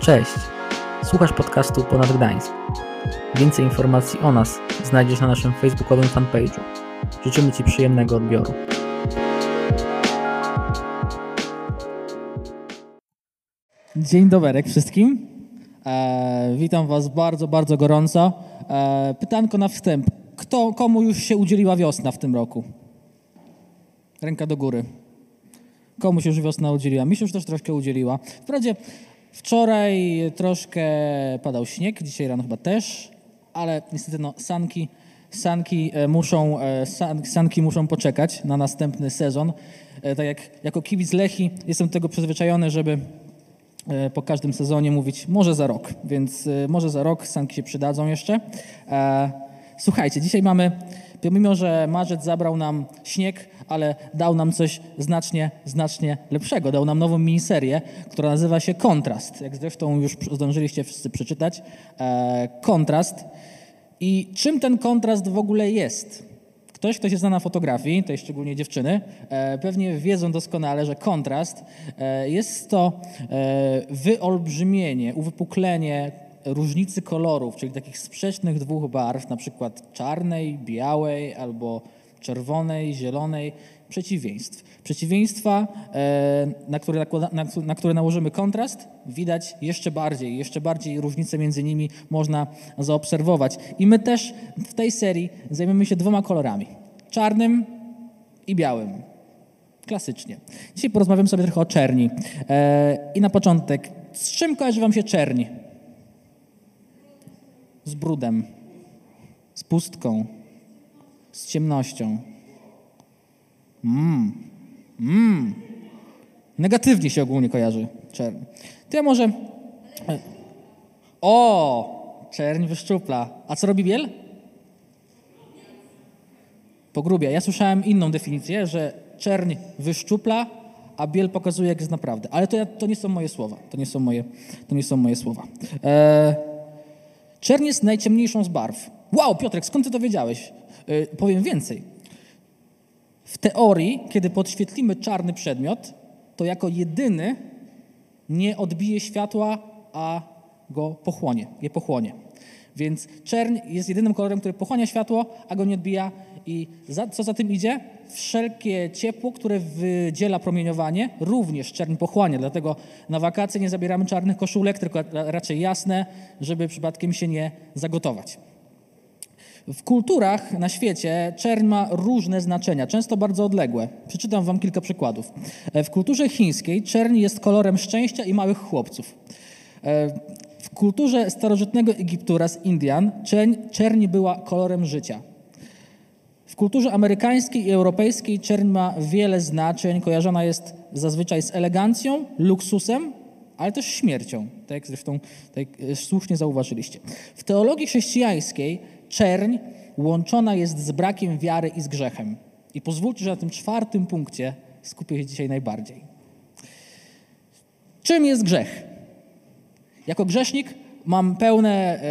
Cześć, słuchasz podcastu Ponad Gdańsk. Więcej informacji o nas znajdziesz na naszym facebookowym fanpage'u. Życzymy Ci przyjemnego odbioru. Dzień dobry wszystkim. E, witam Was bardzo, bardzo gorąco. E, pytanko na wstęp. Kto, komu już się udzieliła wiosna w tym roku? Ręka do góry. Komu się już wiosna udzieliła? Mi się już też troszkę udzieliła. Wprawdzie wczoraj troszkę padał śnieg, dzisiaj rano chyba też, ale niestety no, sanki, sanki, e, muszą, e, san, sanki muszą poczekać na następny sezon. E, tak jak jako kibic Lechi jestem do tego przyzwyczajony, żeby po każdym sezonie mówić może za rok, więc może za rok sanki się przydadzą jeszcze. Słuchajcie, dzisiaj mamy, pomimo że marzec zabrał nam śnieg, ale dał nam coś znacznie, znacznie lepszego. Dał nam nową miniserię, która nazywa się Kontrast. Jak zresztą już zdążyliście wszyscy przeczytać. E, kontrast. I czym ten kontrast w ogóle jest? Ktoś, kto się zna na fotografii, to szczególnie dziewczyny, e, pewnie wiedzą doskonale, że kontrast e, jest to wyolbrzymienie, uwypuklenie różnicy kolorów, czyli takich sprzecznych dwóch barw, na przykład czarnej, białej albo czerwonej, zielonej, przeciwieństw. Przeciwieństwa, e, na które, na, na które nałożymy kontrast, widać jeszcze bardziej, jeszcze bardziej różnice między nimi można zaobserwować. I my też w tej serii zajmiemy się dwoma kolorami. Czarnym i białym. Klasycznie. Dzisiaj porozmawiamy sobie trochę o czerni. E, I na początek, z czym kojarzy Wam się czerni? Z brudem, z pustką, z ciemnością. Mmm, mmm. Negatywnie się ogólnie kojarzy czerń. To ja może... O, czerń wyszczupla. A co robi biel? Pogrubia. Ja słyszałem inną definicję, że czerń wyszczupla, a biel pokazuje, jak jest naprawdę. Ale to, ja, to nie są moje słowa. To nie są moje, to nie są moje słowa. Eee, Czerń jest najciemniejszą z barw. Wow, Piotrek, skąd ty to wiedziałeś? Yy, powiem więcej. W teorii, kiedy podświetlimy czarny przedmiot, to jako jedyny nie odbije światła, a go pochłonie, je pochłonie. Więc czerń jest jedynym kolorem, który pochłania światło, a go nie odbija. I za, co za tym idzie? Wszelkie ciepło, które wydziela promieniowanie, również czerń pochłania. Dlatego na wakacje nie zabieramy czarnych koszulek, tylko raczej jasne, żeby przypadkiem się nie zagotować. W kulturach na świecie czerń ma różne znaczenia, często bardzo odległe. Przeczytam wam kilka przykładów. W kulturze chińskiej czerń jest kolorem szczęścia i małych chłopców. W kulturze starożytnego Egiptu oraz Indian czerń, czerń była kolorem życia. W kulturze amerykańskiej i europejskiej czerń ma wiele znaczeń. Kojarzona jest zazwyczaj z elegancją, luksusem, ale też śmiercią, tak jak zresztą tak słusznie zauważyliście. W teologii chrześcijańskiej czerń łączona jest z brakiem wiary i z grzechem. I pozwólcie, że na tym czwartym punkcie skupię się dzisiaj najbardziej. Czym jest grzech? Jako grzesznik mam pełne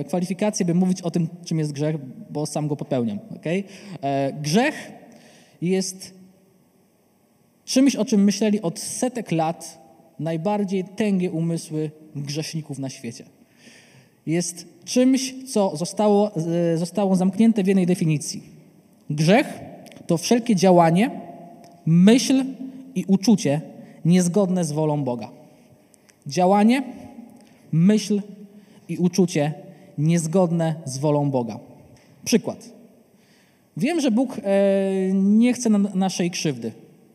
e, kwalifikacje, by mówić o tym, czym jest grzech, bo sam go popełniam. Okay? E, grzech jest czymś, o czym myśleli od setek lat najbardziej tęgie umysły grzeszników na świecie. Jest czymś, co zostało, e, zostało zamknięte w jednej definicji. Grzech to wszelkie działanie, myśl i uczucie niezgodne z wolą Boga. Działanie, myśl i uczucie niezgodne z wolą Boga. Przykład. Wiem, że Bóg e, nie chce naszej krzywdy.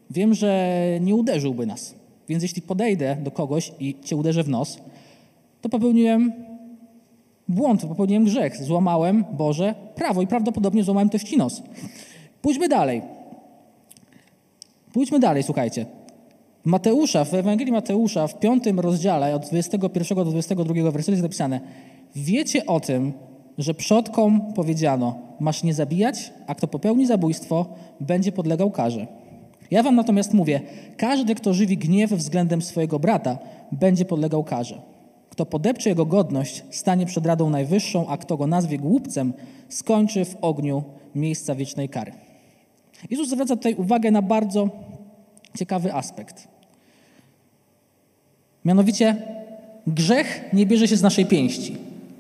Wiem, że nie uderzyłby nas. Więc jeśli podejdę do kogoś i cię uderzę w nos, to popełniłem błąd, popełniłem grzech. Złamałem Boże prawo i prawdopodobnie złamałem też ci nos. Pójdźmy dalej. Pójdźmy dalej, słuchajcie. Mateusza, w Ewangelii Mateusza, w piątym rozdziale, od 21 do 22 wersetu jest napisane Wiecie o tym, że przodkom powiedziano, masz nie zabijać, a kto popełni zabójstwo, będzie podlegał karze. Ja wam natomiast mówię, każdy, kto żywi gniew względem swojego brata, będzie podlegał karze. Kto podepcze jego godność, stanie przed Radą Najwyższą, a kto go nazwie głupcem, skończy w ogniu miejsca wiecznej kary. Jezus zwraca tutaj uwagę na bardzo ciekawy aspekt. Mianowicie grzech nie bierze się z naszej pięści.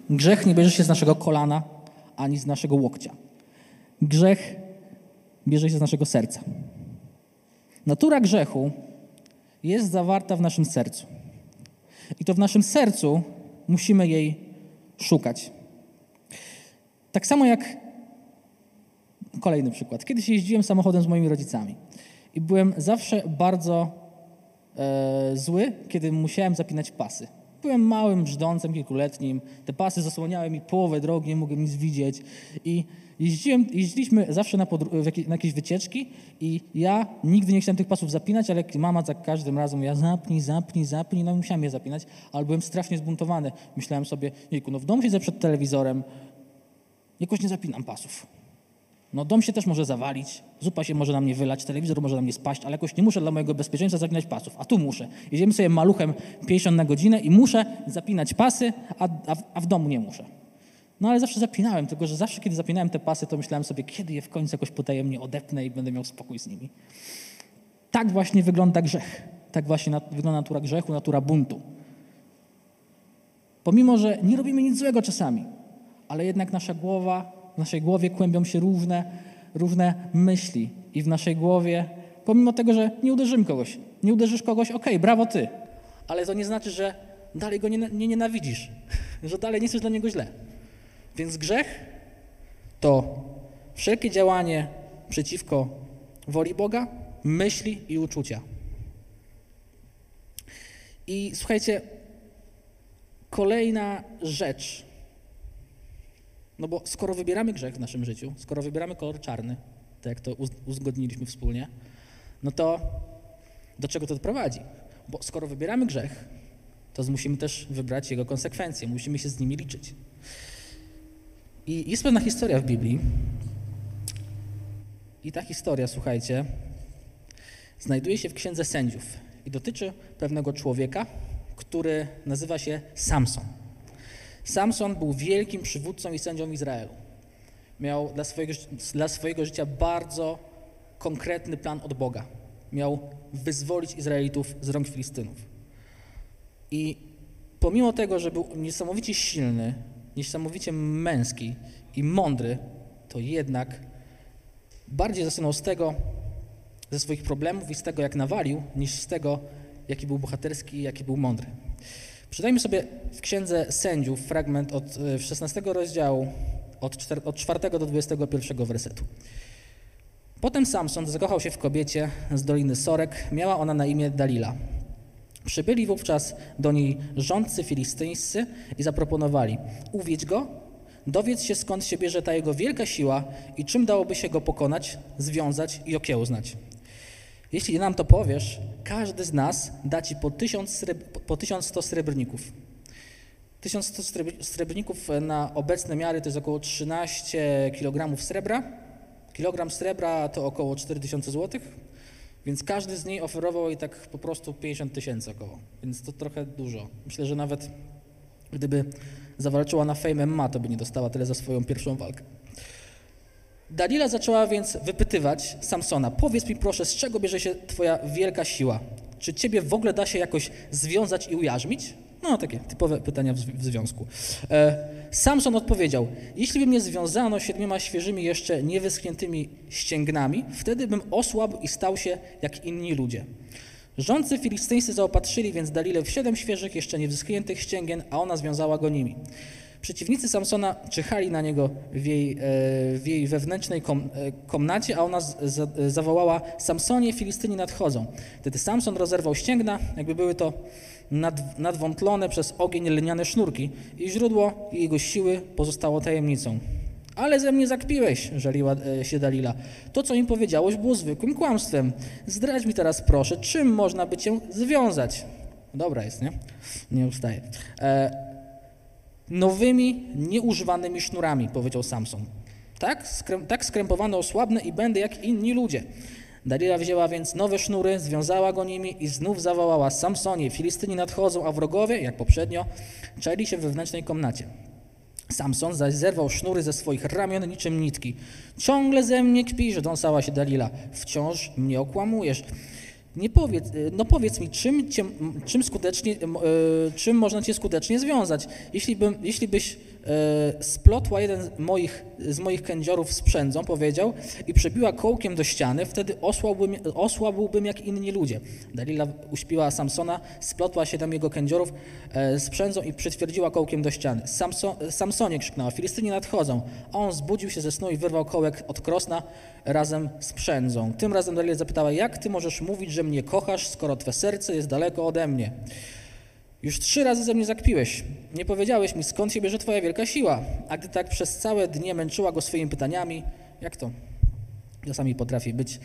Grzech nie bierze się z naszego kolana ani z naszego łokcia. Grzech bierze się z naszego serca. Natura grzechu jest zawarta w naszym sercu. I to w naszym sercu musimy jej szukać. Tak samo jak kolejny przykład. Kiedyś jeździłem samochodem z moimi rodzicami i byłem zawsze bardzo e, zły, kiedy musiałem zapinać pasy. Byłem małym brzdącem kilkuletnim, te pasy zasłaniały mi połowę drogi, nie mogłem nic widzieć i jeździłem, jeździliśmy zawsze na, na, jakieś wycieczki i ja nigdy nie chciałem tych pasów zapinać, ale mama za każdym razem ja zapnij, zapnij, zapnij, no musiałem je zapinać, ale byłem strasznie zbuntowany. Myślałem sobie, jejku, no w domu siedzę przed telewizorem, jakoś nie zapinam pasów. No dom się też może zawalić, zupa się może na mnie wylać, telewizor może na mnie spaść, ale jakoś nie muszę dla mojego bezpieczeństwa zapinać pasów, a tu muszę. Jedziemy sobie maluchem 50 na godzinę i muszę zapinać pasy, a, a, a w domu nie muszę. No ale zawsze zapinałem, tylko że zawsze kiedy zapinałem te pasy, to myślałem sobie, kiedy je w końcu jakoś potajemnie odepnę i będę miał spokój z nimi. Tak właśnie wygląda grzech. Tak właśnie wygląda natura grzechu, natura buntu. Pomimo, że nie robimy nic złego czasami, ale jednak nasza głowa w naszej głowie kłębią się różne, różne myśli i w naszej głowie, pomimo tego, że nie uderzymy kogoś, nie uderzysz kogoś, okej, okay, brawo ty, ale to nie znaczy, że dalej go nie, nie nienawidzisz, że dalej nie dla niego źle. Więc grzech to wszelkie działanie przeciwko woli Boga, myśli i uczucia. I słuchajcie, kolejna rzecz, no bo skoro wybieramy grzech w naszym życiu, skoro wybieramy kolor czarny, tak jak to uzgodniliśmy wspólnie, no to do czego to doprowadzi? Bo skoro wybieramy grzech, to musimy też wybrać jego konsekwencje, musimy się z nimi liczyć. I jest pewna historia w Biblii. I ta historia, słuchajcie, znajduje się w Księdze Sędziów i dotyczy pewnego człowieka, który nazywa się Samson. Samson był wielkim przywódcą i sędzią Izraelu. Miał dla swojego, dla swojego życia bardzo konkretny plan od Boga. Miał wyzwolić Izraelitów z rąk Filistynów. I pomimo tego, że był niesamowicie silny, niesamowicie męski i mądry, to jednak bardziej zasunął z tego, ze swoich problemów i z tego, jak nawalił, niż z tego, jaki był bohaterski i jaki był mądry. Przeczytajmy sobie w Księdze Sędziów fragment od 16 e, rozdziału, od 4, od 4 do 21 wersetu. Potem Samson zakochał się w kobiecie z doliny Sorek. Miała ona na imię Dalila. Przybyli wówczas do niej rządcy filistyńscy i zaproponowali: Uwiedź go, dowiedz się skąd się bierze ta jego wielka siła i czym dałoby się go pokonać, związać i okiełznać. Jeśli nam to powiesz, każdy z nas da ci po, tysiąc po 1100 srebrników. 1100 srebrników na obecne miary to jest około 13 kg srebra. Kilogram srebra to około 4000 zł, więc każdy z niej oferował jej tak po prostu 50 tysięcy około, więc to trochę dużo. Myślę, że nawet gdyby zawalczyła na Fame MMA, to by nie dostała tyle za swoją pierwszą walkę. Dalila zaczęła więc wypytywać Samsona: Powiedz mi proszę, z czego bierze się Twoja wielka siła? Czy Ciebie w ogóle da się jakoś związać i ujarzmić? No, takie typowe pytania w, związku. E, Samson odpowiedział: Jeśli by mnie związano siedmioma świeżymi, jeszcze niewyschniętymi ścięgnami, wtedy bym osłabł i stał się jak inni ludzie. Rządcy filistyńscy zaopatrzyli więc Dalilę w siedem świeżych, jeszcze niewyschniętych ścięgien, a ona związała go nimi. Przeciwnicy Samsona czyhali na niego w jej, e, w jej wewnętrznej kom, e, komnacie, a ona zawołała: Samsonie, Filistyni nadchodzą. Wtedy Samson rozerwał ścięgna, jakby były to nad, nadwątlone przez ogień lniane sznurki, i źródło jego siły pozostało tajemnicą. Ale ze mnie zakpiłeś, żaliła e, się Dalila. To, co im powiedziałeś, było zwykłym kłamstwem. Zdradź mi teraz, proszę, czym można by cię związać? Dobra jest, nie? Nie ustaje. E, nowymi, nieużywanymi sznurami, powiedział Samson. Tak, skrę, tak i będę jak inni ludzie. Dalila wzięła więc nowe sznury, związała go nimi i znów zawołała Samsonie, Filistyni nadchodzą, a wrogowie, jak poprzednio, czeli się we wewnętrznej komnacie. Samson zaś zerwał sznury ze swoich ramion niczym nitki. Ciągle ze mnie kpisz, dąsała się Dalila. Wciąż mnie okłamujesz. Nie powiedz, no powiedz mi, czym, cię, czym, skutecznie, czym można cię skutecznie związać? Jeśli, bym, jeśli byś splotła jeden z moich, z moich kędziorów z przędzą, powiedział, i przebiła kołkiem do ściany, wtedy osłabłbym, osłabłbym jak inni ludzie. Dalila uśpiła Samsona, splotła siedem jego kędziorów e, z przędzą i przytwierdziła kołkiem do ściany. Samson, Samsonie krzyknęła, Filistyni nadchodzą. A on zbudził się ze snu i wyrwał kołek od krosna razem z przędzą. Tym razem Dalila zapytała, jak ty możesz mówić, że mnie kochasz, skoro twe serce jest daleko ode mnie? Już trzy razy ze mnie zakpiłeś. Nie powiedziałeś mi, skąd się bierze twoja wielka siła. A gdy tak przez całe dnie męczyła go swoimi pytaniami, jak to czasami potrafi być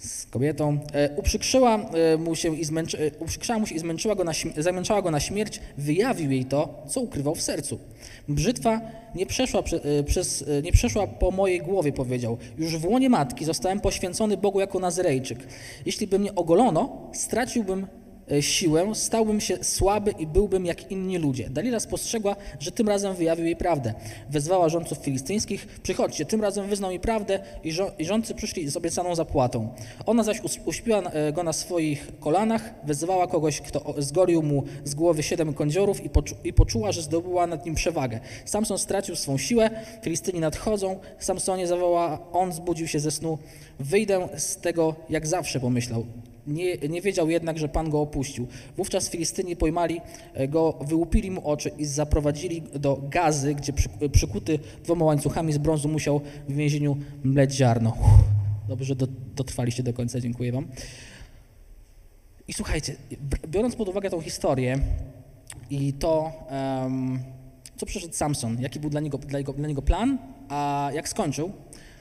z kobietą, e, uprzykrzyła e, mu się i, zmęczy, e, uprzykrzyła mu się i zmęczyła go na, zamęczała go na śmierć, wyjawił jej to, co ukrywał w sercu. Brzytwa nie przeszła, prze, e, przez, e, nie przeszła po mojej głowie, powiedział. Już w łonie matki zostałem poświęcony Bogu jako Nazyrejczyk. Jeśli by mnie ogolono, straciłbym siłę, stałbym się słaby i byłbym jak inni ludzie. Dalila spostrzegła, że tym razem wyjawił jej prawdę. Wezwała rządców filistyńskich, przychodźcie, tym razem wyznał mi prawdę i rządcy przyszli z obiecaną zapłatą. Ona zaś uśpiła e, go na swoich kolanach, wezwała kogoś, kto zgolił mu z głowy siedem kądziorów i, poczu i poczuła, że zdobyła nad nim przewagę. Samson stracił swą siłę, Filistyni nadchodzą, Samsonie zawołała, on zbudził się ze snu, wyjdę z tego jak zawsze, pomyślał. Nie, nie wiedział jednak, że Pan go opuścił. Wówczas Filistyni pojmali e, go, wyłupili mu oczy i zaprowadzili do gazy, gdzie przykuty dwoma łańcuchami z brązu musiał w więzieniu mleć ziarno. Dobrze, że dotrwaliście do końca, dziękuję Wam. I słuchajcie, biorąc pod uwagę tą historię i to, um, co przeszedł Samson, jaki był dla niego, dla, niego, dla niego plan, a jak skończył,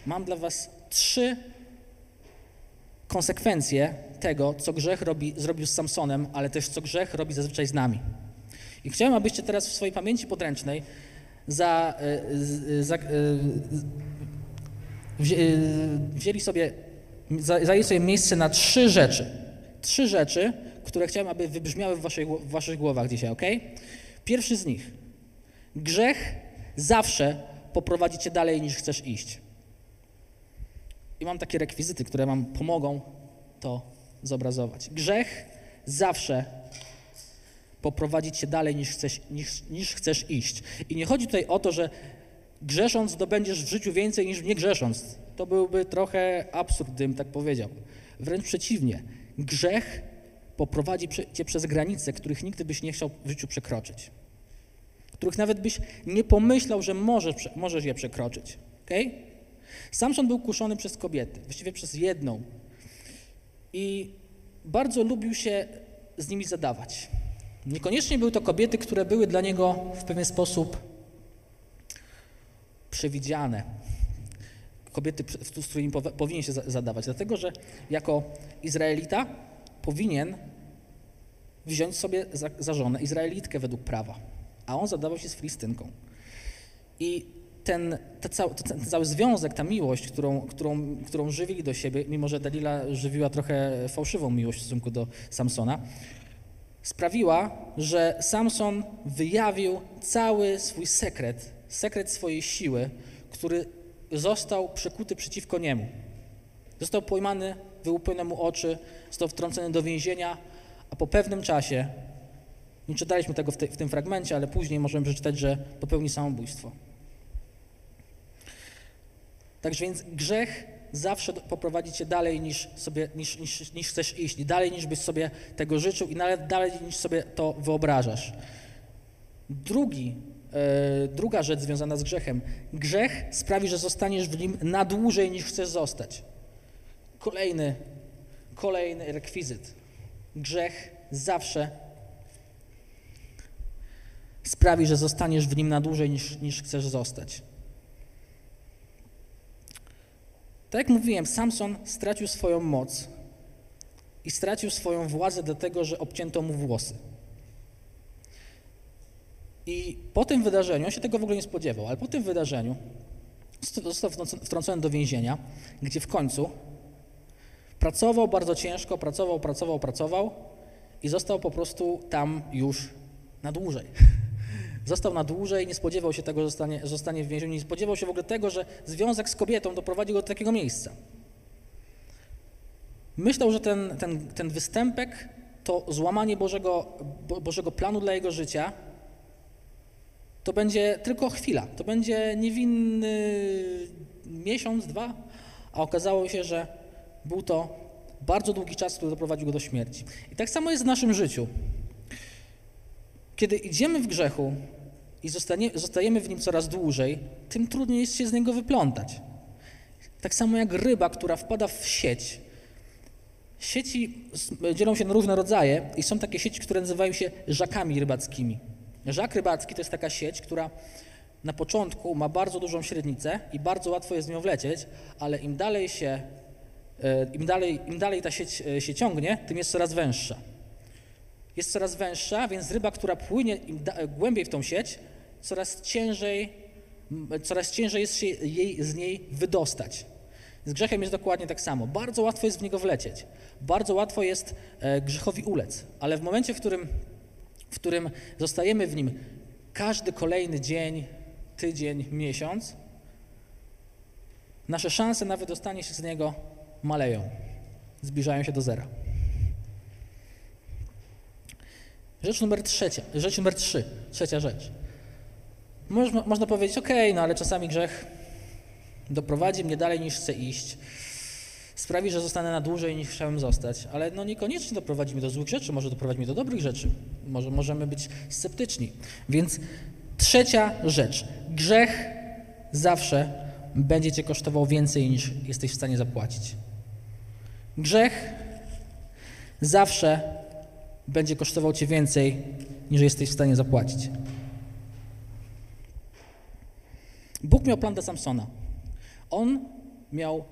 mam dla Was trzy konsekwencje tego, co grzech robi, zrobił z Samsonem, ale też co grzech robi zazwyczaj z nami. I chciałem, abyście teraz w swojej pamięci podręcznej za, e, e, e, wzięli sobie, zajęli sobie miejsce na trzy rzeczy. Trzy rzeczy, które chciałem, aby wybrzmiały w, waszej, w waszych głowach dzisiaj, ok? Pierwszy z nich. Grzech zawsze poprowadzi cię dalej niż chcesz iść. I mam takie rekwizyty, które wam pomogą to zobrazować. Grzech zawsze poprowadzi cię dalej niż chcesz, niż, niż chcesz iść. I nie chodzi tutaj o to, że grzesząc zdobędziesz w życiu więcej niż nie grzesząc. To byłby trochę absurd, gdybym tak powiedział. Wręcz przeciwnie. Grzech poprowadzi cię przez granice, których nigdy byś nie chciał w życiu przekroczyć. Których nawet byś nie pomyślał, że możesz, możesz je przekroczyć. Okay? Samson był kuszony przez kobiety, właściwie przez jedną. I bardzo lubił się z nimi zadawać. Niekoniecznie były to kobiety, które były dla niego w pewien sposób przewidziane. Kobiety, z którymi powinien się zadawać, dlatego że jako Izraelita powinien wziąć sobie za, żonę Izraelitkę według prawa, a on zadawał się z Filistynką. I ten, ten, cały, ten cały związek, ta miłość, którą, którą, którą żywili do siebie, mimo że Dalila żywiła trochę fałszywą miłość w stosunku do Samsona, sprawiła, że Samson wyjawił cały swój sekret, sekret swojej siły, który został przekuty przeciwko niemu. Został pojmany, wyłupione mu oczy, został wtrącony do więzienia, a po pewnym czasie, nie czytaliśmy tego w, te, w tym fragmencie, ale później możemy przeczytać, że popełni samobójstwo. Także więc grzech zawsze poprowadzi cię dalej niż, sobie, niż, niż, niż chcesz iść, dalej niż byś sobie tego życzył i nawet dalej niż sobie to wyobrażasz. Drugi, e, druga rzecz związana z grzechem. Grzech sprawi, że zostaniesz w nim na dłużej niż chcesz zostać. Kolejny, kolejny rekwizyt. Grzech zawsze sprawi, że zostaniesz w nim na dłużej niż, niż chcesz zostać. Tak jak mówiłem, Samson stracił swoją moc i stracił swoją władzę dlatego, że obcięto mu włosy. I po tym wydarzeniu, on się tego w ogóle nie spodziewał, ale po tym wydarzeniu został wtrącony do więzienia, gdzie w końcu pracował bardzo ciężko, pracował, pracował, pracował i został po prostu tam już na dłużej. Został na dłużej, nie spodziewał się tego, że zostanie, zostanie w więzieniu, nie spodziewał się w ogóle tego, że związek z kobietą doprowadzi go do takiego miejsca. myślał, że ten, ten, ten występek to złamanie Bożego, Bo- Bożego planu dla jego życia, to będzie tylko chwila, to będzie niewinny miesiąc, dwa, a okazało się, że był to bardzo długi czas, który doprowadził go do śmierci. I tak samo jest w naszym życiu. Kiedy idziemy w grzechu i zostanie, zostajemy w nim coraz dłużej, tym trudniej jest się z niego wyplątać. Tak samo jak ryba, która wpada w sieć. Sieci dzielą się na różne rodzaje i są takie sieci, które nazywają się żakami rybackimi. Żak rybacki to jest taka sieć, która na początku ma bardzo dużą średnicę i bardzo łatwo jest w nią wlecieć, ale im dalej się, e, im dalej, im dalej ta sieć e, się ciągnie, tym jest coraz węższa. Jest coraz węższa, więc ryba, która płynie da, e, głębiej w tą sieć, coraz ciężej, coraz ciężej jest się jej z niej wydostać. Z grzechem jest dokładnie tak samo. Bardzo łatwo jest w niego wlecieć. Bardzo łatwo jest e, grzechowi ulec, ale w momencie, w którym, w którym zostajemy w nim każdy kolejny dzień, tydzień, miesiąc, nasze szanse na wydostanie się z niego maleją, zbliżają się do zera. Rzecz numer trzecia, rzecz numer trzy, trzecia rzecz. Można, można powiedzieć, okej, no ale czasami grzech doprowadzi mnie dalej niż chcę iść, sprawi, że zostanę na dłużej niż chciałem zostać, ale no niekoniecznie doprowadzi mnie do złych rzeczy, może doprowadzi mnie do dobrych rzeczy, może możemy być sceptyczni. Więc trzecia rzecz, grzech zawsze będzie cię kosztował więcej niż jesteś w stanie zapłacić. Grzech zawsze będzie kosztował cię więcej niż jesteś w stanie zapłacić. Bóg miał plan dla Samsona. On miał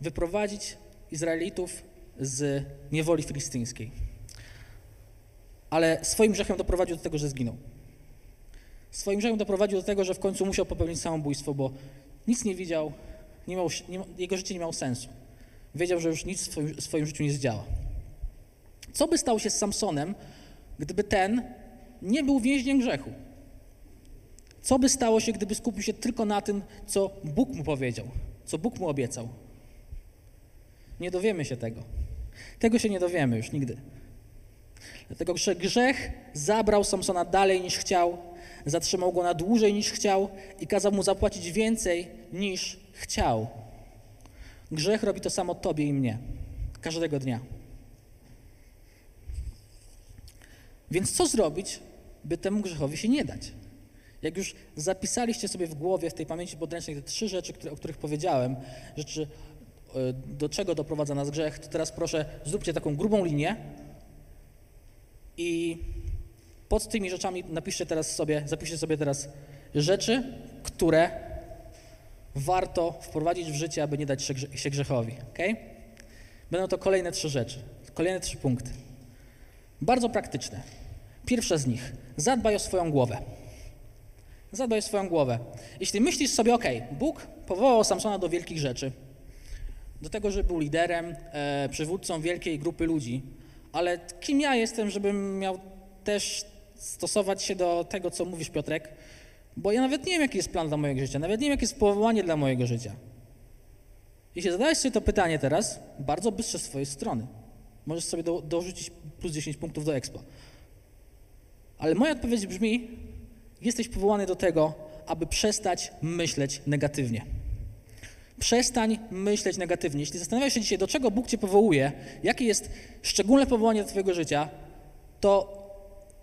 wyprowadzić Izraelitów z niewoli filistyńskiej. Ale swoim grzechem doprowadził do tego, że zginął. Swoim grzechem doprowadził do tego, że w końcu musiał popełnić samobójstwo, bo nic nie widział, nie miał, nie, jego życie nie miało sensu. Wiedział, że już nic w swoim, w swoim życiu nie zdziała. Co by stało się z Samsonem, gdyby ten nie był więźniem grzechu? Co by stało się, gdyby skupił się tylko na tym, co Bóg mu powiedział, co Bóg mu obiecał? Nie dowiemy się tego. Tego się nie dowiemy już nigdy. Dlatego, że grzech zabrał Samsona dalej niż chciał, zatrzymał go na dłużej niż chciał i kazał mu zapłacić więcej niż chciał. Grzech robi to samo tobie i mnie. Każdego dnia. Więc co zrobić, by temu grzechowi się nie dać? Jak już zapisaliście sobie w głowie, w tej pamięci podręcznej te trzy rzeczy, które, o których powiedziałem, rzeczy, e, do czego doprowadza nas grzech, to teraz proszę zróbcie taką grubą linię i pod tymi rzeczami napiszcie teraz sobie, zapiszcie sobie teraz rzeczy, które warto wprowadzić w życie, aby nie dać się grze- się grzechowi. Okay? Będą to kolejne trzy rzeczy, kolejne trzy punkty. Bardzo praktyczne. Pierwsza z nich. Zadbaj o swoją głowę. Zadbaj o swoją głowę. Jeśli myślisz sobie, ok, Bóg powołał Samsona do wielkich rzeczy, do tego, że był liderem, e, przywódcą wielkiej grupy ludzi, ale kim ja jestem, żebym miał też stosować się do tego, co mówisz, Piotrek? Bo ja nawet nie wiem, jaki jest plan dla mojego życia, nawet nie wiem, jakie jest powołanie dla mojego życia. Jeśli zadałeś sobie to pytanie teraz, bardzo bystre z twojej strony. Możesz sobie do, dorzucić plus 10 punktów do Expo. Ale moja odpowiedź brzmi, jesteś powołany do tego, aby przestać myśleć negatywnie. Przestań myśleć negatywnie. Jeśli zastanawiasz się dzisiaj, do czego Bóg Cię powołuje, jakie jest szczególne powołanie do Twojego życia, to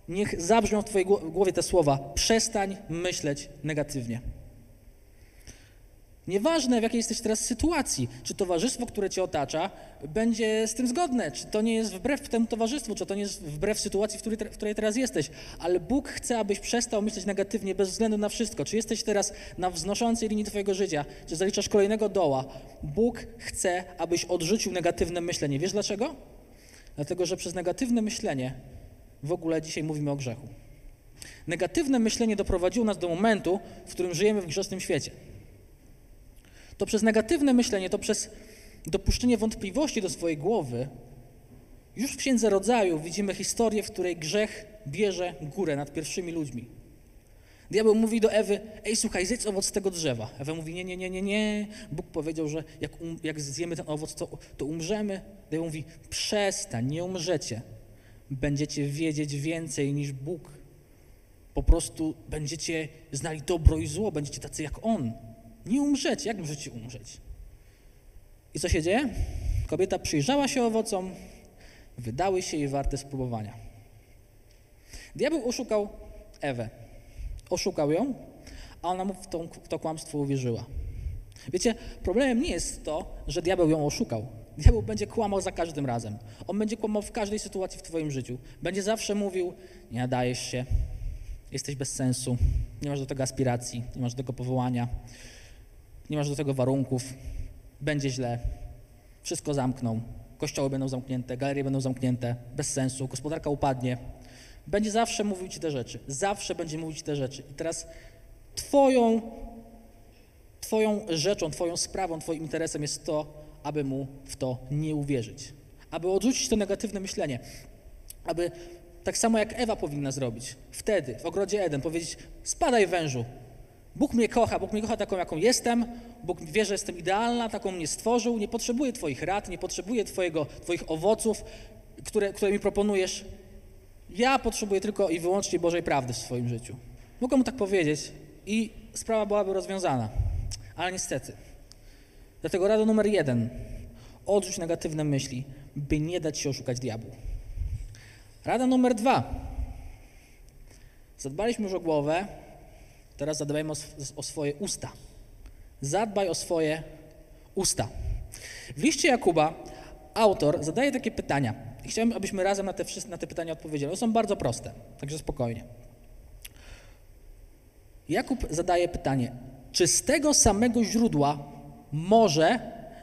niech zabrzmią w Twojej gło- głowie te słowa. Przestań myśleć negatywnie. Nieważne, w jakiej jesteś teraz sytuacji, czy towarzystwo, które cię otacza, będzie z tym zgodne, czy to nie jest wbrew temu towarzystwu, czy to nie jest wbrew sytuacji, w której, w której teraz jesteś. Ale Bóg chce, abyś przestał myśleć negatywnie bez względu na wszystko. Czy jesteś teraz na wznoszącej linii Twojego życia, czy zaliczasz kolejnego doła. Bóg chce, abyś odrzucił negatywne myślenie. Wiesz dlaczego? Dlatego, że przez negatywne myślenie w ogóle dzisiaj mówimy o grzechu. Negatywne myślenie doprowadziło nas do momentu, w którym żyjemy w grzesznym świecie to przez negatywne myślenie, to przez dopuszczenie wątpliwości do swojej głowy, już w Księdze Rodzaju widzimy historię, w której grzech bierze górę nad pierwszymi ludźmi. Diabeł mówi do Ewy, ej słuchaj, zjedz owoc tego drzewa. Ewa mówi, nie, nie, nie, nie, nie. Bóg powiedział, że jak, um, jak zjemy ten owoc, to, to umrzemy. Diabeł mówi, przestań, nie umrzecie. Będziecie wiedzieć więcej niż Bóg. Po prostu będziecie znali dobro i zło, będziecie tacy jak On. Nie umrzecie, jak możecie umrzeć? I co się dzieje? Kobieta przyjrzała się owocom, wydały się jej warte spróbowania. Diabeł oszukał Ewę. Oszukał ją, a ona mu w, tą, w to kłamstwo uwierzyła. Wiecie, problemem nie jest to, że diabeł ją oszukał. Diabeł będzie kłamał za każdym razem. On będzie kłamał w każdej sytuacji w Twoim życiu. Będzie zawsze mówił: Nie nadajesz się, jesteś bez sensu, nie masz do tego aspiracji, nie masz do tego powołania, nie masz do tego warunków, będzie źle, wszystko zamkną, kościoły będą zamknięte, galerie będą zamknięte, bez sensu, gospodarka upadnie. Będzie zawsze mówił Ci te rzeczy, zawsze będzie mówić Ci te rzeczy. I teraz Twoją, twoją rzeczą, Twoją sprawą, Twoim interesem jest to, aby mu w to nie uwierzyć, aby odrzucić to negatywne myślenie, aby tak samo jak Ewa powinna zrobić, wtedy w ogrodzie Eden powiedzieć: Spadaj wężu, Bóg mnie kocha, Bóg mnie kocha taką, jaką jestem, Bóg wie, że jestem idealna, taką mnie stworzył, nie potrzebuję Twoich rad, nie potrzebuję twojego, Twoich owoców, które, które mi proponujesz. Ja potrzebuję tylko i wyłącznie Bożej prawdy w swoim życiu. Mogę mu tak powiedzieć i sprawa byłaby rozwiązana, ale niestety. Dlatego rada numer jeden. Odrzuć negatywne myśli, by nie dać się oszukać diabłu. Rada numer dwa. Zadbaliśmy już o głowę, teraz zadbajmy o, o swoje usta. Zadbaj o swoje usta. W liście Jakuba autor zadaje takie pytania. Chciałbym, abyśmy razem na te, na te pytania odpowiedzieli. One są bardzo proste, także spokojnie. Jakub zadaje pytanie, czy z tego samego źródła może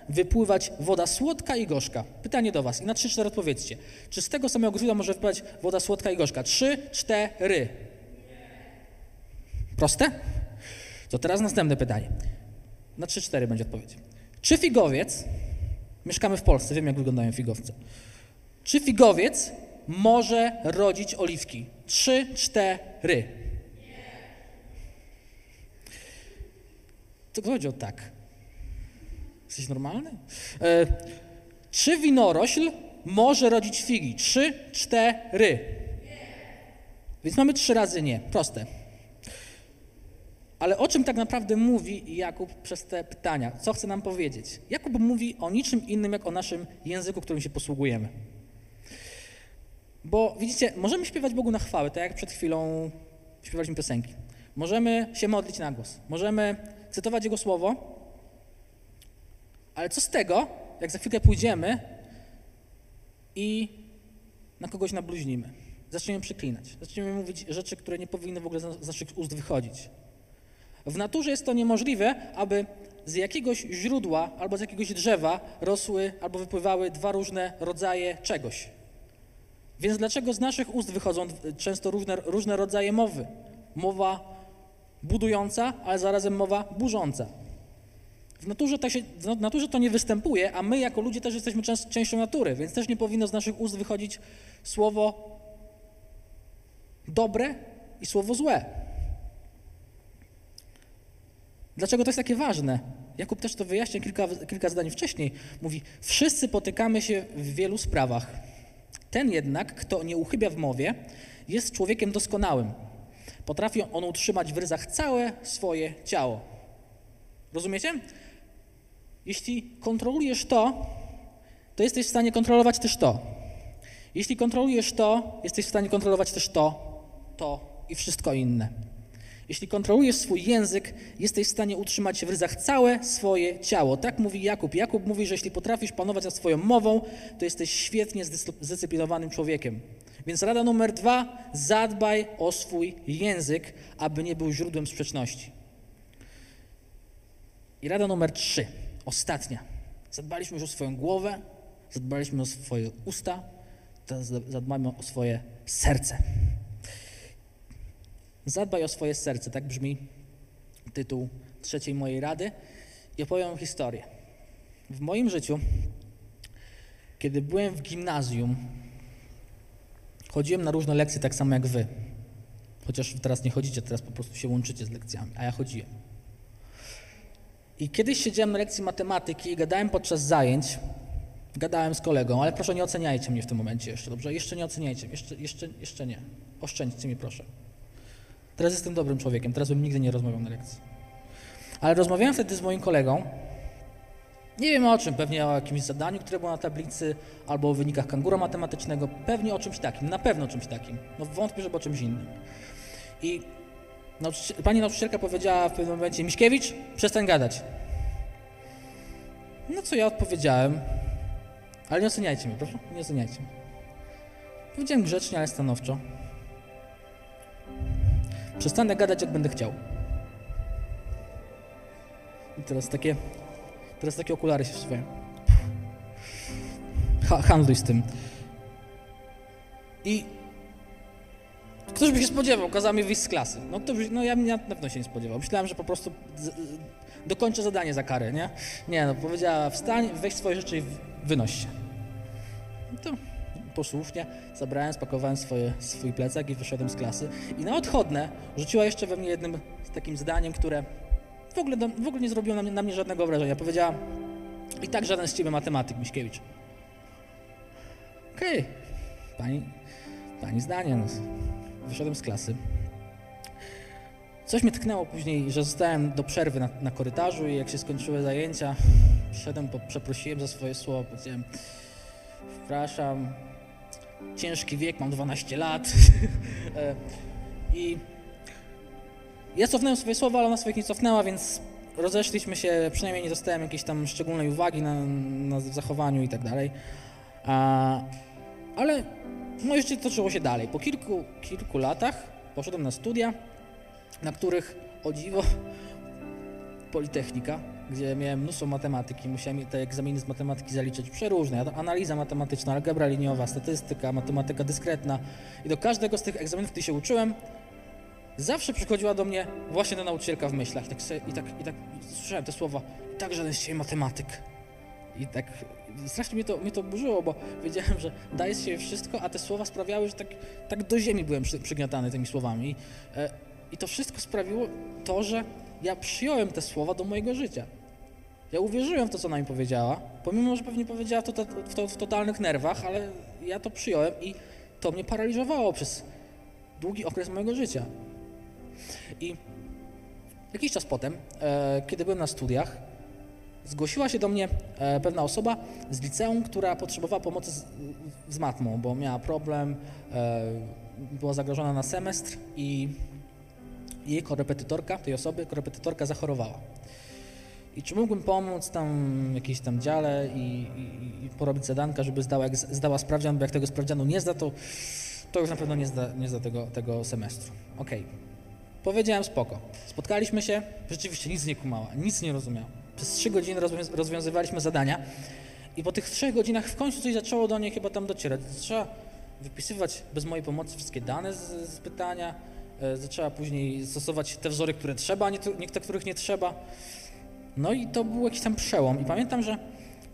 wypływać woda słodka i gorzka? Pytanie do Was i na trzy, cztery odpowiedzcie. Czy z tego samego źródła może wypływać woda słodka i gorzka? Trzy, cztery. Proste? To teraz następne pytanie. Na trzy, cztery będzie odpowiedź. Czy figowiec, mieszkamy w Polsce, wiem jak wyglądają figowce. Czy figowiec może rodzić oliwki? Trzy, cztery. To powiedział tak. Jesteś normalny? E, czy winorośl może rodzić figi? Trzy, cztery. Więc mamy trzy razy nie. Proste. Ale o czym tak naprawdę mówi Jakub przez te pytania? Co chce nam powiedzieć? Jakub mówi o niczym innym, jak o naszym języku, którym się posługujemy. Bo widzicie, możemy śpiewać Bogu na chwałę, tak jak przed chwilą śpiewaliśmy piosenki. Możemy się modlić na głos. Możemy cytować Jego słowo. Ale co z tego, jak za chwilkę pójdziemy i na kogoś nabluźnimy? Zaczniemy przeklinać. Zaczniemy mówić rzeczy, które nie powinny w ogóle z naszych ust wychodzić. W naturze jest to niemożliwe, aby z jakiegoś źródła albo z jakiegoś drzewa rosły albo wypływały dwa różne rodzaje czegoś. Więc dlaczego z naszych ust wychodzą często różne, różne rodzaje mowy? Mowa budująca, ale zarazem mowa burząca. W naturze, tak się, w naturze to nie występuje, a my jako ludzie też jesteśmy częst, częścią natury, więc też nie powinno z naszych ust wychodzić słowo dobre i słowo złe. Dlaczego to jest takie ważne? Jakub też to wyjaśnia kilka, kilka zdań wcześniej. Mówi, wszyscy potykamy się w wielu sprawach. Ten jednak, kto nie uchybia w mowie, jest człowiekiem doskonałym. Potrafi on utrzymać w ryzach całe swoje ciało. Rozumiecie? Jeśli kontrolujesz to, to jesteś w stanie kontrolować też to. Jeśli kontrolujesz to, jesteś w stanie kontrolować też to, to i wszystko inne. Jeśli kontrolujesz swój język, jesteś w stanie utrzymać w ryzach całe swoje ciało. Tak mówi Jakub. Jakub mówi, że jeśli potrafisz panować nad swoją mową, to jesteś świetnie zdyscyplinowanym człowiekiem. Więc rada numer dwa, zadbaj o swój język, aby nie był źródłem sprzeczności. I rada numer trzy, ostatnia. Zadbaliśmy już o swoją głowę, zadbaliśmy o swoje usta, teraz zadbajmy o swoje serce. Zadbaj o swoje serce, tak brzmi tytuł trzeciej mojej rady i opowiem historię. W moim życiu, kiedy byłem w gimnazjum, chodziłem na różne lekcje tak samo jak wy. Chociaż teraz nie chodzicie, teraz po prostu się łączycie z lekcjami, a ja chodziłem. I kiedyś siedziałem na lekcji matematyki i gadałem podczas zajęć, gadałem z kolegą, ale proszę nie oceniajcie mnie w tym momencie jeszcze, dobrze? Jeszcze nie oceniajcie, jeszcze, jeszcze, jeszcze nie. Oszczędźcie mi proszę. Teraz jestem dobrym człowiekiem, teraz bym nigdy nie rozmawiał na lekcji. Ale rozmawiałem wtedy z moim kolegą, nie wiem o czym, pewnie o jakimś zadaniu, które było na tablicy, albo o wynikach kangura matematycznego, pewnie o czymś takim, na pewno o czymś takim. No wątpię, żeby o czymś innym. I nauczyciel, pani nauczycielka powiedziała w pewnym momencie, Miśkiewicz, przestań gadać. No co ja odpowiedziałem, ale nie oceniajcie mnie, proszę, nie oceniajcie mnie. Powiedziałem grzecznie, ale stanowczo. Przestanę gadać, jak będę chciał. I teraz takie, teraz takie okulary się wsuwają. Ha, handluj z tym. I ktoś by się spodziewał, kazał mi wyjść z klasy. No, to, no ja na pewno się nie spodziewał. Myślałem, że po prostu z, dokończę zadanie za karę, nie? Nie, no powiedziała wstań, weź swoje rzeczy i wynoś się. Posłusznie zabrałem, spakowałem swoje, swój plecak i wyszedłem z klasy. I na odchodne rzuciła jeszcze we mnie jednym takim zdaniem, które w ogóle, w ogóle nie zrobiło na mnie, na mnie żadnego wrażenia. Powiedziała, i tak żaden z ciebie matematyk, Miśkiewicz. Okej, pani, pani zdanie, no. Wyszedłem z klasy. Coś mnie tknęło później, że zostałem do przerwy na, na korytarzu i jak się skończyły zajęcia, przyszedłem, po, przeprosiłem za swoje słowo, powiedziałem, przepraszam, ciężki wiek, mam 12 lat. E, I ja cofnąłem swoje słowa, ale ona swoich nie cofnęła, więc rozeszliśmy się, przynajmniej nie dostałem jakiejś tam szczególnej uwagi na, na zachowaniu i tak dalej. A, ale moje życie toczyło się dalej. Po kilku, kilku latach poszedłem na studia, na których o dziwo Politechnika, gdzie miałem mnóstwo matematyki, musiałem te egzaminy z matematyki zaliczyć przeróżne, analiza matematyczna, algebra liniowa, statystyka, matematyka dyskretna i do każdego z tych egzaminów, który się uczyłem, zawsze przychodziła do mnie właśnie ta nauczycielka w myślach i tak, sobie, i tak, i tak słyszałem te słowa, tak żaden z matematyk. I tak strasznie mnie to, mnie to burzyło, bo wiedziałem, że z siebie wszystko, a te słowa sprawiały, że tak, tak do ziemi byłem przy, przygniatany tymi słowami. I, e, I to wszystko sprawiło to, że ja przyjąłem te słowa do mojego życia. Ja uwierzyłem w to, co ona mi powiedziała, pomimo, że pewnie powiedziała to, to, to w totalnych nerwach, ale ja to przyjąłem i to mnie paraliżowało przez długi okres mojego życia. I jakiś czas potem, e, kiedy byłem na studiach, zgłosiła się do mnie e, pewna osoba z liceum, która potrzebowała pomocy z, z matmą, bo miała problem, e, była zagrożona na semestr i jej korepetytorka, tej osoby, korepetytorka zachorowała. I czy mógłbym pomóc tam jakiejś tam dziale i, i, i porobić zadanka, żeby zdała, jak zdała sprawdzian, bo jak tego sprawdzianu nie zda, to, to już na pewno nie zda, nie zda tego, tego semestru. Okej. Powiedziałem spoko. Spotkaliśmy się, rzeczywiście nic nie kumała, nic nie rozumiała. Przez trzy godziny rozwią- rozwiązywaliśmy zadania i po tych trzech godzinach w końcu coś zaczęło do niej chyba tam docierać. Zaczęła wypisywać bez mojej pomocy wszystkie dane z, z pytania, e, zaczęła później stosować te wzory, które trzeba, a nie te, których nie trzeba. No i to był jakiś tam przełom. I pamiętam, że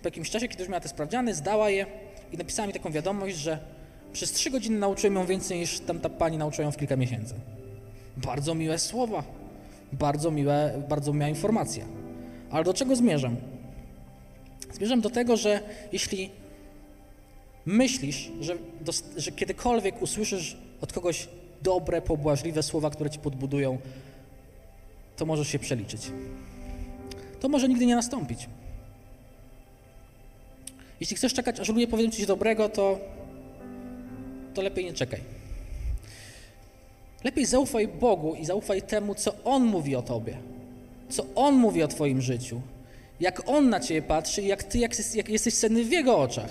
po jakimś czasie, kiedy już miała te sprawdziany, zdała je i napisała mi taką wiadomość, że przez trzy godziny nauczyłem ją więcej niż tam ta pani nauczyła ją w kilka miesięcy. Bardzo miłe słowa, bardzo miłe, bardzo miła informacja. Ale do czego zmierzam? Zmierzam do tego, że jeśli myślisz, że, że kiedykolwiek usłyszysz od kogoś dobre, pobłażliwe słowa, które ci podbudują, to możesz się przeliczyć. To może nigdy nie nastąpić. Jeśli chcesz czekać, aż ludzie powiedzą ci coś dobrego, to, to lepiej nie czekaj. Lepiej zaufaj Bogu i zaufaj temu, co On mówi o tobie, co On mówi o twoim życiu, jak On na ciebie patrzy i jak ty jak, jak jesteś cenny w Jego oczach.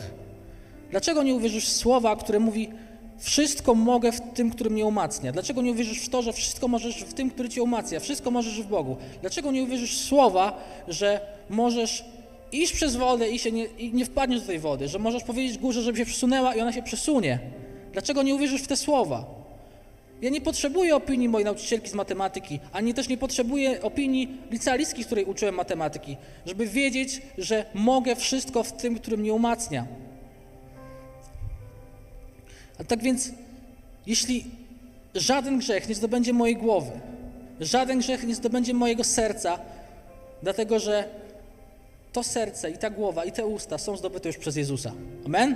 Dlaczego nie uwierzysz w słowa, które mówi wszystko mogę w tym, który mnie umacnia? Dlaczego nie uwierzysz w to, że wszystko możesz w tym, który cię umacnia? Wszystko możesz w Bogu. Dlaczego nie uwierzysz w słowa, że możesz iść przez wodę i, się nie, i nie wpadniesz do tej wody? Że możesz powiedzieć górze, żeby się przesunęła i ona się przesunie? Dlaczego nie uwierzysz w te słowa? Ja nie potrzebuję opinii mojej nauczycielki z matematyki, ani też nie potrzebuję opinii licealistki, z której uczyłem matematyki, żeby wiedzieć, że mogę wszystko w tym, który mnie umacnia. A tak więc, jeśli żaden grzech nie zdobędzie mojej głowy. Żaden grzech nie zdobędzie mojego serca, dlatego że to serce i ta głowa i te usta są zdobyte już przez Jezusa. Amen?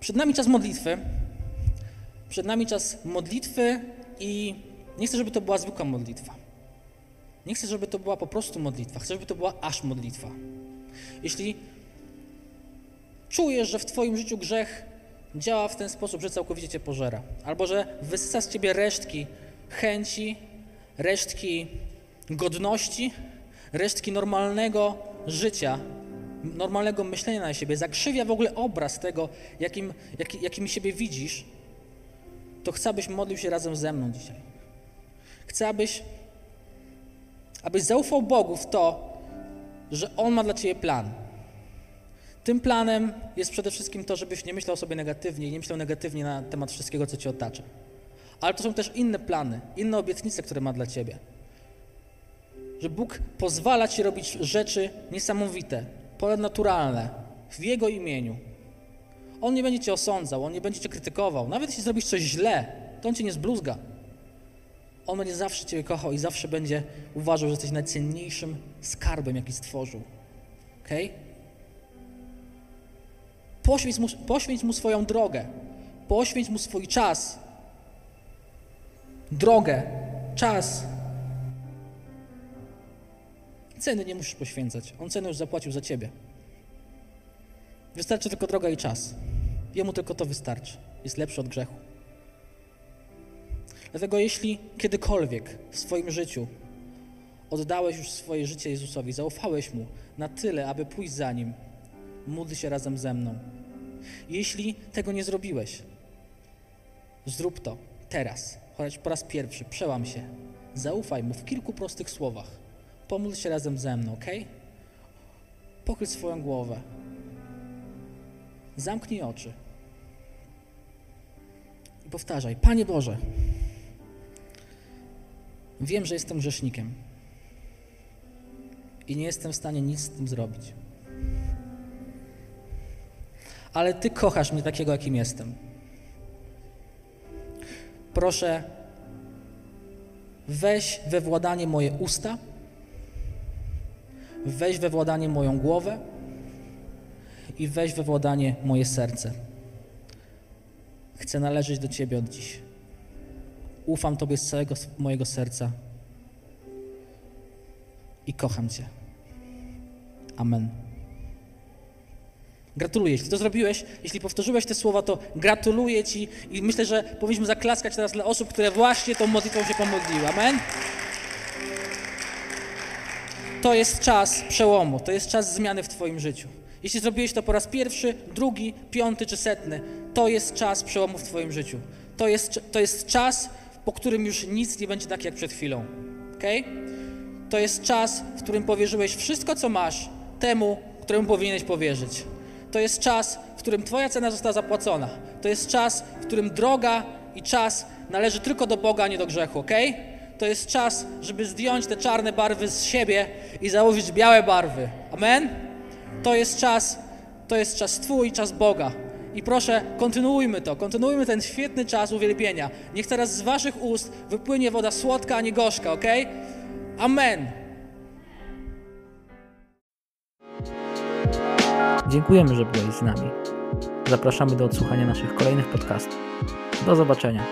Przed nami czas modlitwy. Przed nami czas modlitwy i nie chcę, żeby to była zwykła modlitwa. Nie chcę, żeby to była po prostu modlitwa. Chcę, żeby to była aż modlitwa. Jeśli czujesz, że w Twoim życiu grzech działa w ten sposób, że całkowicie Cię pożera, albo że wysysa z Ciebie resztki chęci, resztki godności, resztki normalnego życia, normalnego myślenia na siebie, zakrzywia w ogóle obraz tego, jakim, jaki, jakim siebie widzisz, to chcę, abyś modlił się razem ze mną dzisiaj. Chcę, abyś, abyś zaufał Bogu w to, że On ma dla Ciebie plan. Tym planem jest przede wszystkim to, żebyś nie myślał sobie negatywnie i nie myślał negatywnie na temat wszystkiego, co Cię otacza. Ale to są też inne plany, inne obietnice, które ma dla Ciebie. Że Bóg pozwala Ci robić rzeczy niesamowite, ponadnaturalne, w Jego imieniu. On nie będzie Cię osądzał, On nie będzie Cię krytykował. Nawet jeśli zrobisz coś źle, to On Cię nie zbluzga. On będzie zawsze Ciebie kochał i zawsze będzie uważał, że jesteś najcenniejszym skarbem, jaki stworzył. Okej? Okay? Poświęć mu, poświęć mu swoją drogę. Poświęć mu swój czas. Drogę, czas. Ceny nie musisz poświęcać. On cenę już zapłacił za ciebie. Wystarczy tylko droga i czas. Jemu tylko to wystarczy. Jest lepszy od grzechu. Dlatego jeśli kiedykolwiek w swoim życiu oddałeś już swoje życie Jezusowi, zaufałeś Mu na tyle, aby pójść za Nim, módl się razem ze mną. Jeśli tego nie zrobiłeś, zrób to teraz, choć po raz pierwszy, przełam się. Zaufaj Mu w kilku prostych słowach. Pomódl się razem ze mną, ok? Pochyl swoją głowę. Zamknij oczy. I powtarzaj: Panie Boże, wiem, że jestem grzesznikiem i nie jestem w stanie nic z tym zrobić. Ale Ty kochasz mnie takiego, jakim jestem. Proszę, weź we władanie moje usta, weź we władanie moją głowę i weź we władanie moje serce. Chcę należeć do Ciebie od dziś. Ufam Tobie z całego mojego serca i kocham Cię. Amen. Gratuluję, jeśli to zrobiłeś, jeśli powtórzyłeś te słowa, to gratuluję Ci i myślę, że powinniśmy zaklaskać teraz dla osób, które właśnie tą modlitwą się pomodliły. Amen? To jest czas przełomu, to jest czas zmiany w Twoim życiu. Jeśli zrobiłeś to po raz pierwszy, drugi, piąty czy setny, to jest czas przełomu w Twoim życiu. To jest, to jest czas, po którym już nic nie będzie tak jak przed chwilą. ok? To jest czas, w którym powierzyłeś wszystko, co masz, temu, któremu powinieneś powierzyć. To jest czas, w którym Twoja cena została zapłacona. To jest czas, w którym droga i czas należy tylko do Boga, a nie do grzechu, ok? To jest czas, żeby zdjąć te czarne barwy z siebie i założyć białe barwy. Amen? To jest czas, to jest czas Twój, czas Boga. I proszę, kontynuujmy to, kontynuujmy ten świetny czas uwielbienia. Niech teraz z Waszych ust wypłynie woda słodka, a nie gorzka, ok? Amen. Dziękujemy, że byłeś z nami. Zapraszamy do odsłuchania naszych kolejnych podcastów. Do zobaczenia.